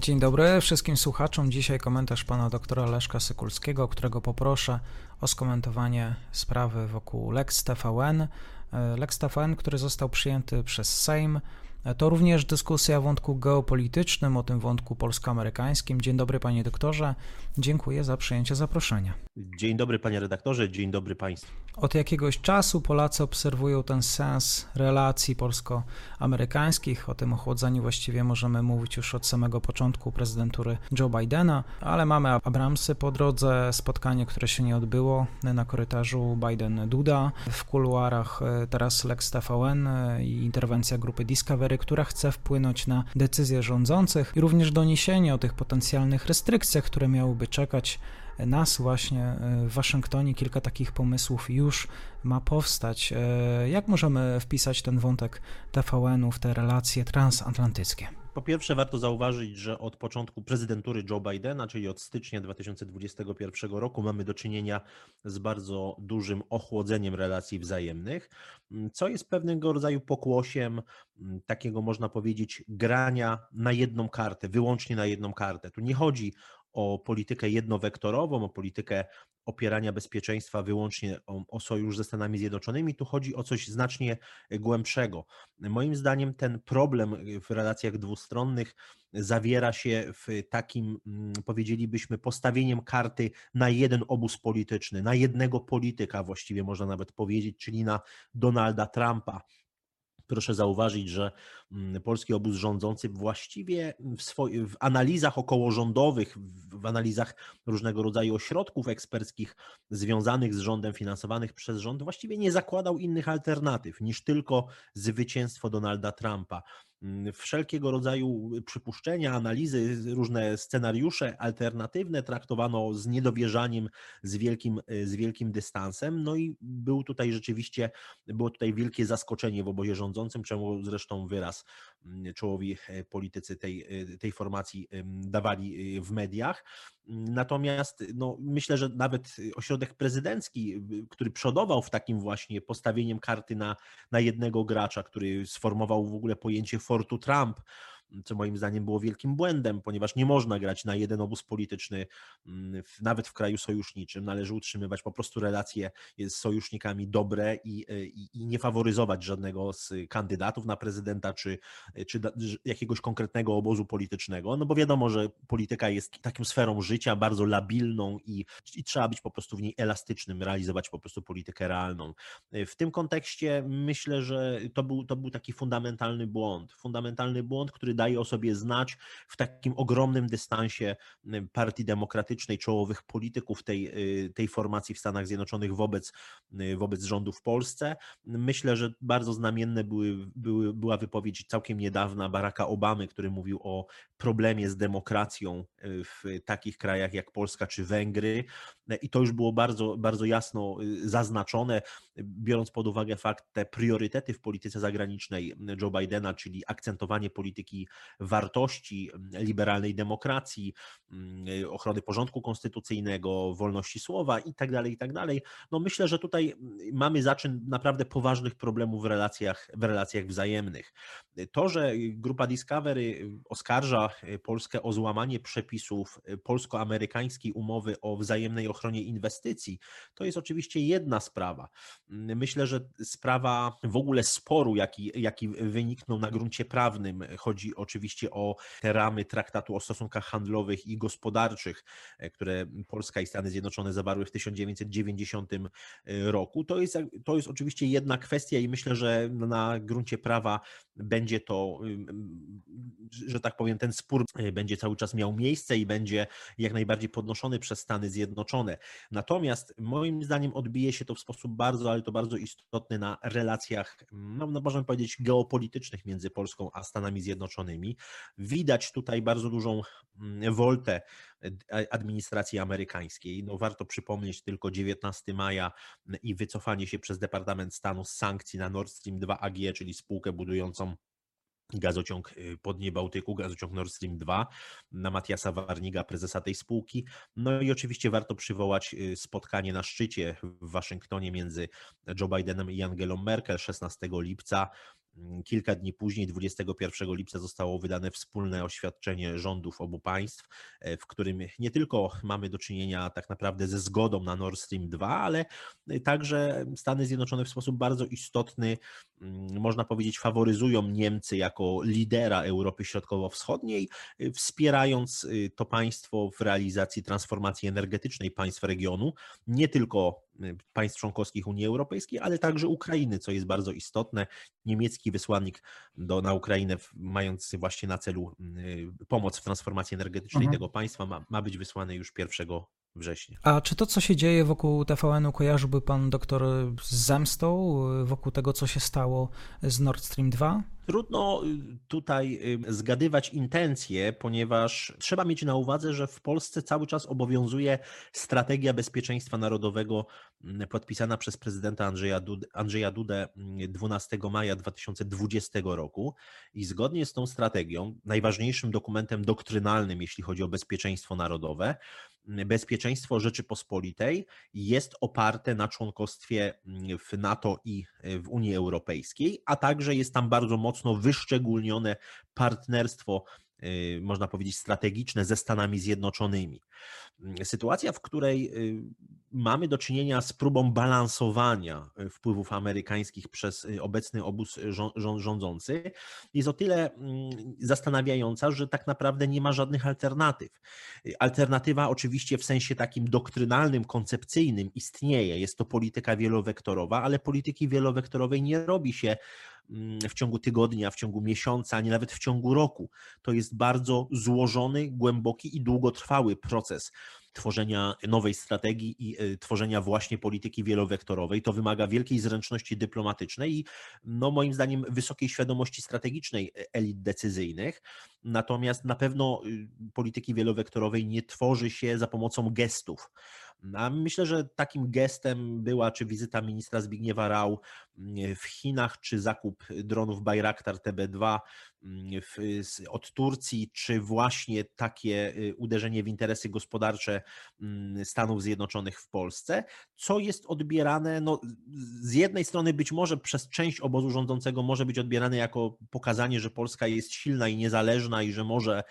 Dzień dobry wszystkim słuchaczom. Dzisiaj komentarz pana doktora Leszka Sykulskiego, którego poproszę o skomentowanie sprawy wokół Lex TVN. Lex TVN, który został przyjęty przez Sejm to również dyskusja o wątku geopolitycznym, o tym wątku polsko-amerykańskim. Dzień dobry panie doktorze, dziękuję za przyjęcie zaproszenia. Dzień dobry panie redaktorze, dzień dobry państwu. Od jakiegoś czasu Polacy obserwują ten sens relacji polsko-amerykańskich. O tym ochłodzeniu właściwie możemy mówić już od samego początku prezydentury Joe Bidena, ale mamy Abramsy po drodze, spotkanie, które się nie odbyło na korytarzu Biden-Duda, w kuluarach e, teraz Lex TVN e, i interwencja grupy Discovery która chce wpłynąć na decyzje rządzących i również doniesienie o tych potencjalnych restrykcjach, które miałyby czekać nas właśnie e, w Waszyngtonie. Kilka takich pomysłów już ma powstać. E, jak możemy wpisać ten wątek TVN-u w te relacje transatlantyckie? Po pierwsze, warto zauważyć, że od początku prezydentury Joe Bidena, czyli od stycznia 2021 roku, mamy do czynienia z bardzo dużym ochłodzeniem relacji wzajemnych, co jest pewnego rodzaju pokłosiem takiego, można powiedzieć, grania na jedną kartę, wyłącznie na jedną kartę. Tu nie chodzi o politykę jednowektorową, o politykę opierania bezpieczeństwa wyłącznie o, o, sojusz ze Stanami Zjednoczonymi. Tu chodzi o coś znacznie głębszego. Moim zdaniem ten problem w relacjach dwustronnych zawiera się w takim, mm, powiedzielibyśmy, postawieniem karty na jeden obóz polityczny, na jednego polityka właściwie można nawet powiedzieć, czyli na Donalda Trumpa. Proszę zauważyć, że mm, polski obóz rządzący właściwie w, swoich, w analizach okołorządowych, w analizach różnego rodzaju ośrodków eksperckich związanych z rządem, finansowanych przez rząd, właściwie nie zakładał innych alternatyw niż tylko zwycięstwo Donalda Trumpa. Mm, wszelkiego rodzaju przypuszczenia, analizy, różne scenariusze alternatywne traktowano z niedowierzaniem, z wielkim, z wielkim dystansem. No i był tutaj rzeczywiście, było tutaj wielkie zaskoczenie w obozie rządzącym, czemu zresztą wyraz mm, czołowi e, politycy tej, e, tej formacji dawali e, w mediach. Natomiast no, myślę, że nawet ośrodek prezydencki, który przodował w takim właśnie postawieniem karty na, na jednego gracza, który sformował w ogóle pojęcie for do Trump co moim zdaniem było wielkim błędem, ponieważ nie można grać na jeden obóz polityczny, mm, nawet w kraju sojuszniczym. Należy utrzymywać po prostu relacje z sojusznikami dobre i, e, i, i nie faworyzować żadnego z kandydatów na prezydenta czy, czy jakiegoś konkretnego obozu politycznego, no bo wiadomo, że polityka jest taką sferą życia, bardzo labilną i, i trzeba być po prostu w niej elastycznym, realizować po prostu politykę realną. W tym kontekście myślę, że to był, to był taki fundamentalny błąd. Fundamentalny błąd, który daje o sobie znać w takim ogromnym dystansie Partii Demokratycznej, czołowych polityków tej, y, tej formacji w Stanach Zjednoczonych wobec, y, wobec rządu w Polsce. Myślę, że bardzo znamienne były, były, była wypowiedź całkiem niedawna Baracka Obamy, który mówił o problemie z demokracją y, w takich krajach jak Polska czy Węgry. I to już było bardzo, bardzo jasno zaznaczone, biorąc pod uwagę fakt, te priorytety w polityce zagranicznej Joe Bidena, czyli akcentowanie polityki wartości liberalnej demokracji, mm, ochrony porządku konstytucyjnego, wolności słowa itd., tak itd. Tak no myślę, że tutaj mamy zaczyn naprawdę poważnych problemów w relacjach, w relacjach wzajemnych. To, że grupa Discovery oskarża Polskę o złamanie przepisów polsko-amerykańskiej umowy o wzajemnej ochronie inwestycji, to jest oczywiście jedna sprawa. Myślę, że sprawa w ogóle sporu, jaki, jaki wyniknął na gruncie prawnym, chodzi oczywiście o te ramy traktatu o stosunkach handlowych i gospodarczych, e, które Polska i Stany Zjednoczone zawarły w 1990 e, roku. To jest, to jest oczywiście jedna kwestia i myślę, że na gruncie prawa będzie to, że tak powiem, ten spór e, będzie cały czas miał miejsce i będzie jak najbardziej podnoszony przez Stany Zjednoczone. Natomiast moim zdaniem odbije się to w sposób bardzo, ale to bardzo istotny na relacjach, no, no możemy powiedzieć, geopolitycznych między Polską a Stanami Zjednoczonymi Zjednoczonymi. Widać tutaj bardzo dużą mm, woltę administracji amerykańskiej. No, warto przypomnieć tylko 19 maja i wycofanie się przez Departament Stanu z sankcji na Nord Stream 2 AG, czyli spółkę budującą gazociąg y, po dnie Bałtyku, gazociąg Nord Stream 2 na Matiasa Warniga, prezesa tej spółki. No i oczywiście warto przywołać y, spotkanie na szczycie w Waszyngtonie między Joe Bidenem i Angelą Merkel 16 lipca. Mm, kilka dni później, 21 lipca, zostało wydane wspólne oświadczenie rządów obu państw, e, w którym nie tylko mamy do czynienia tak naprawdę ze zgodą na Nord Stream 2, ale także Stany Zjednoczone w sposób bardzo istotny, mm, można powiedzieć, faworyzują Niemcy jako lidera Europy Środkowo-Wschodniej, e, wspierając e, to państwo w realizacji transformacji energetycznej państw regionu, nie tylko państw członkowskich Unii Europejskiej, ale także Ukrainy, co jest bardzo istotne. Niemiecki wysłannik do, na Ukrainę, mając właśnie na celu y, pomoc w transformacji energetycznej mhm. tego państwa, ma, ma być wysłany już 1 września. A czy to, co się dzieje wokół TVN-u, kojarzyłby pan doktor z zemstą y, wokół tego, co się stało z Nord Stream 2? Trudno y, tutaj y, zgadywać intencje, ponieważ trzeba mieć na uwadze, że w Polsce cały czas obowiązuje strategia bezpieczeństwa narodowego mm, podpisana przez prezydenta Andrzeja, Andrzeja Dudę 12 mm, maja 2020 roku. I zgodnie z tą strategią, najważniejszym dokumentem doktrynalnym, jeśli chodzi o bezpieczeństwo narodowe, bezpieczeństwo Rzeczypospolitej jest oparte na członkostwie w NATO i w Unii Europejskiej, a także jest tam bardzo mocno wyszczególnione partnerstwo, y, można powiedzieć, strategiczne ze Stanami Zjednoczonymi. Sytuacja, w której y, mamy do czynienia z próbą balansowania y, wpływów amerykańskich przez obecny obóz rządzący, jest o tyle mm, zastanawiająca, że tak naprawdę nie ma żadnych alternatyw. Alternatywa, oczywiście, w sensie takim doktrynalnym, koncepcyjnym istnieje. Jest to polityka wielowektorowa, ale polityki wielowektorowej nie robi się w ciągu tygodnia, w ciągu miesiąca, a nie nawet w ciągu roku. To jest bardzo złożony, głęboki i długotrwały proces tworzenia nowej strategii i y, tworzenia właśnie polityki wielowektorowej. To wymaga wielkiej zręczności dyplomatycznej i no moim zdaniem wysokiej świadomości strategicznej e, elit decyzyjnych. Natomiast na pewno y, polityki wielowektorowej nie tworzy się za pomocą gestów. A myślę, że takim gestem była czy wizyta ministra Zbigniewa Rau mm, w Chinach, czy zakup dronów Bayraktar TB2 mm, w, od Turcji, czy właśnie takie y, uderzenie w interesy gospodarcze mm, Stanów Zjednoczonych w Polsce, co jest odbierane, no, z jednej strony być może przez część obozu rządzącego może być odbierane jako pokazanie, że Polska jest silna i niezależna i że może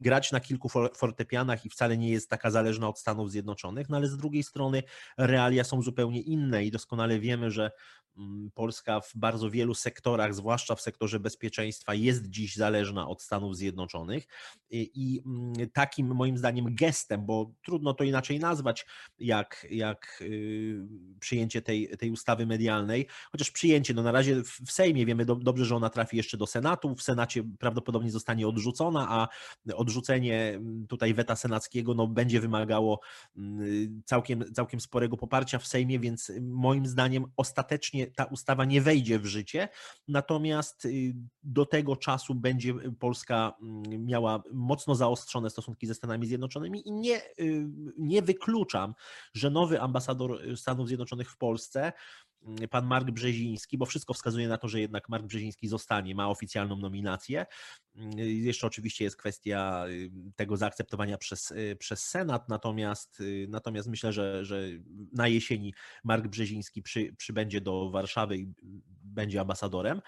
grać na kilku fortepianach i wcale nie jest taka zależna od Stanów Zjednoczonych, no ale z drugiej strony realia są zupełnie inne i doskonale wiemy, że Mm, Polska w bardzo wielu sektorach, zwłaszcza w sektorze bezpieczeństwa, jest dziś zależna od Stanów Zjednoczonych. I mm, takim moim zdaniem gestem, bo trudno to inaczej nazwać, jak, jak y, przyjęcie tej, tej ustawy medialnej, chociaż przyjęcie, no na razie w Sejmie wiemy do, dobrze, że ona trafi jeszcze do Senatu, w Senacie prawdopodobnie zostanie odrzucona, a odrzucenie mm, tutaj weta senackiego no, będzie wymagało całkiem, całkiem sporego poparcia w Sejmie, więc moim zdaniem ostatecznie ta ustawa nie wejdzie w życie, natomiast y, do tego czasu będzie Polska mm, miała mocno zaostrzone stosunki ze Stanami Zjednoczonymi i nie, y, nie wykluczam, że nowy ambasador Stanów Zjednoczonych w Polsce Mm, pan Mark Brzeziński, bo wszystko wskazuje na to, że jednak Mark Brzeziński zostanie, ma oficjalną nominację. Mm, jeszcze oczywiście jest kwestia y, tego zaakceptowania przez, y, przez Senat, natomiast, y, natomiast myślę, że, że na jesieni Mark Brzeziński przy, przybędzie do Warszawy i będzie ambasadorem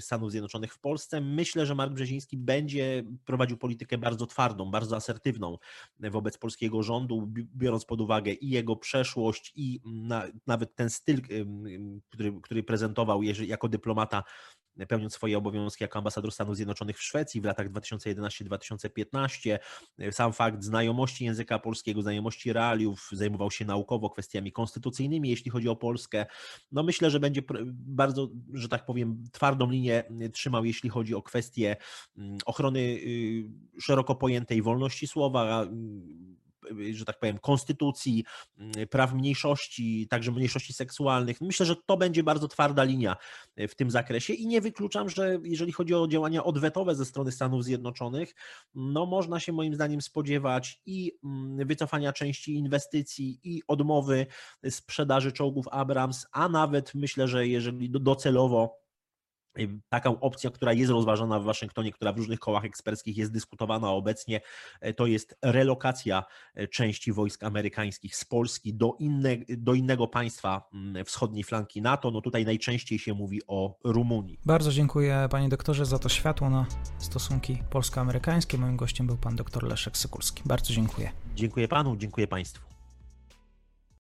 Stanów Zjednoczonych w Polsce. Myślę, że Mark Brzeziński będzie prowadził politykę bardzo twardą, bardzo asertywną wobec polskiego rządu, biorąc pod uwagę i jego przeszłość, i na, nawet ten styl, który, który prezentował jako dyplomata pełniąc swoje obowiązki jako ambasador Stanów Zjednoczonych w Szwecji w latach 2011-2015. Sam fakt znajomości języka polskiego, znajomości realiów, zajmował się naukowo kwestiami konstytucyjnymi, jeśli chodzi o Polskę. No myślę, że będzie bardzo, że tak powiem, twardą linię trzymał, jeśli chodzi o kwestie mm, ochrony y, szeroko pojętej wolności słowa, że tak powiem, konstytucji, praw mniejszości, także mniejszości seksualnych. Myślę, że to będzie bardzo twarda linia w tym zakresie i nie wykluczam, że jeżeli chodzi o działania odwetowe ze strony Stanów Zjednoczonych, no można się moim zdaniem spodziewać i wycofania części inwestycji i odmowy sprzedaży czołgów Abrams, a nawet myślę, że jeżeli docelowo Taką opcją, która jest rozważana w Waszyngtonie, która w różnych kołach eksperckich jest dyskutowana obecnie, e, to jest relokacja e, części wojsk amerykańskich z Polski do, inne, do innego państwa mm, wschodniej flanki NATO. No tutaj najczęściej się mówi o Rumunii. Bardzo dziękuję Panie doktorze za to światło na stosunki polsko-amerykańskie. Moim gościem był Pan doktor Leszek Sykulski. Bardzo dziękuję. Dziękuję Panu, dziękuję Państwu.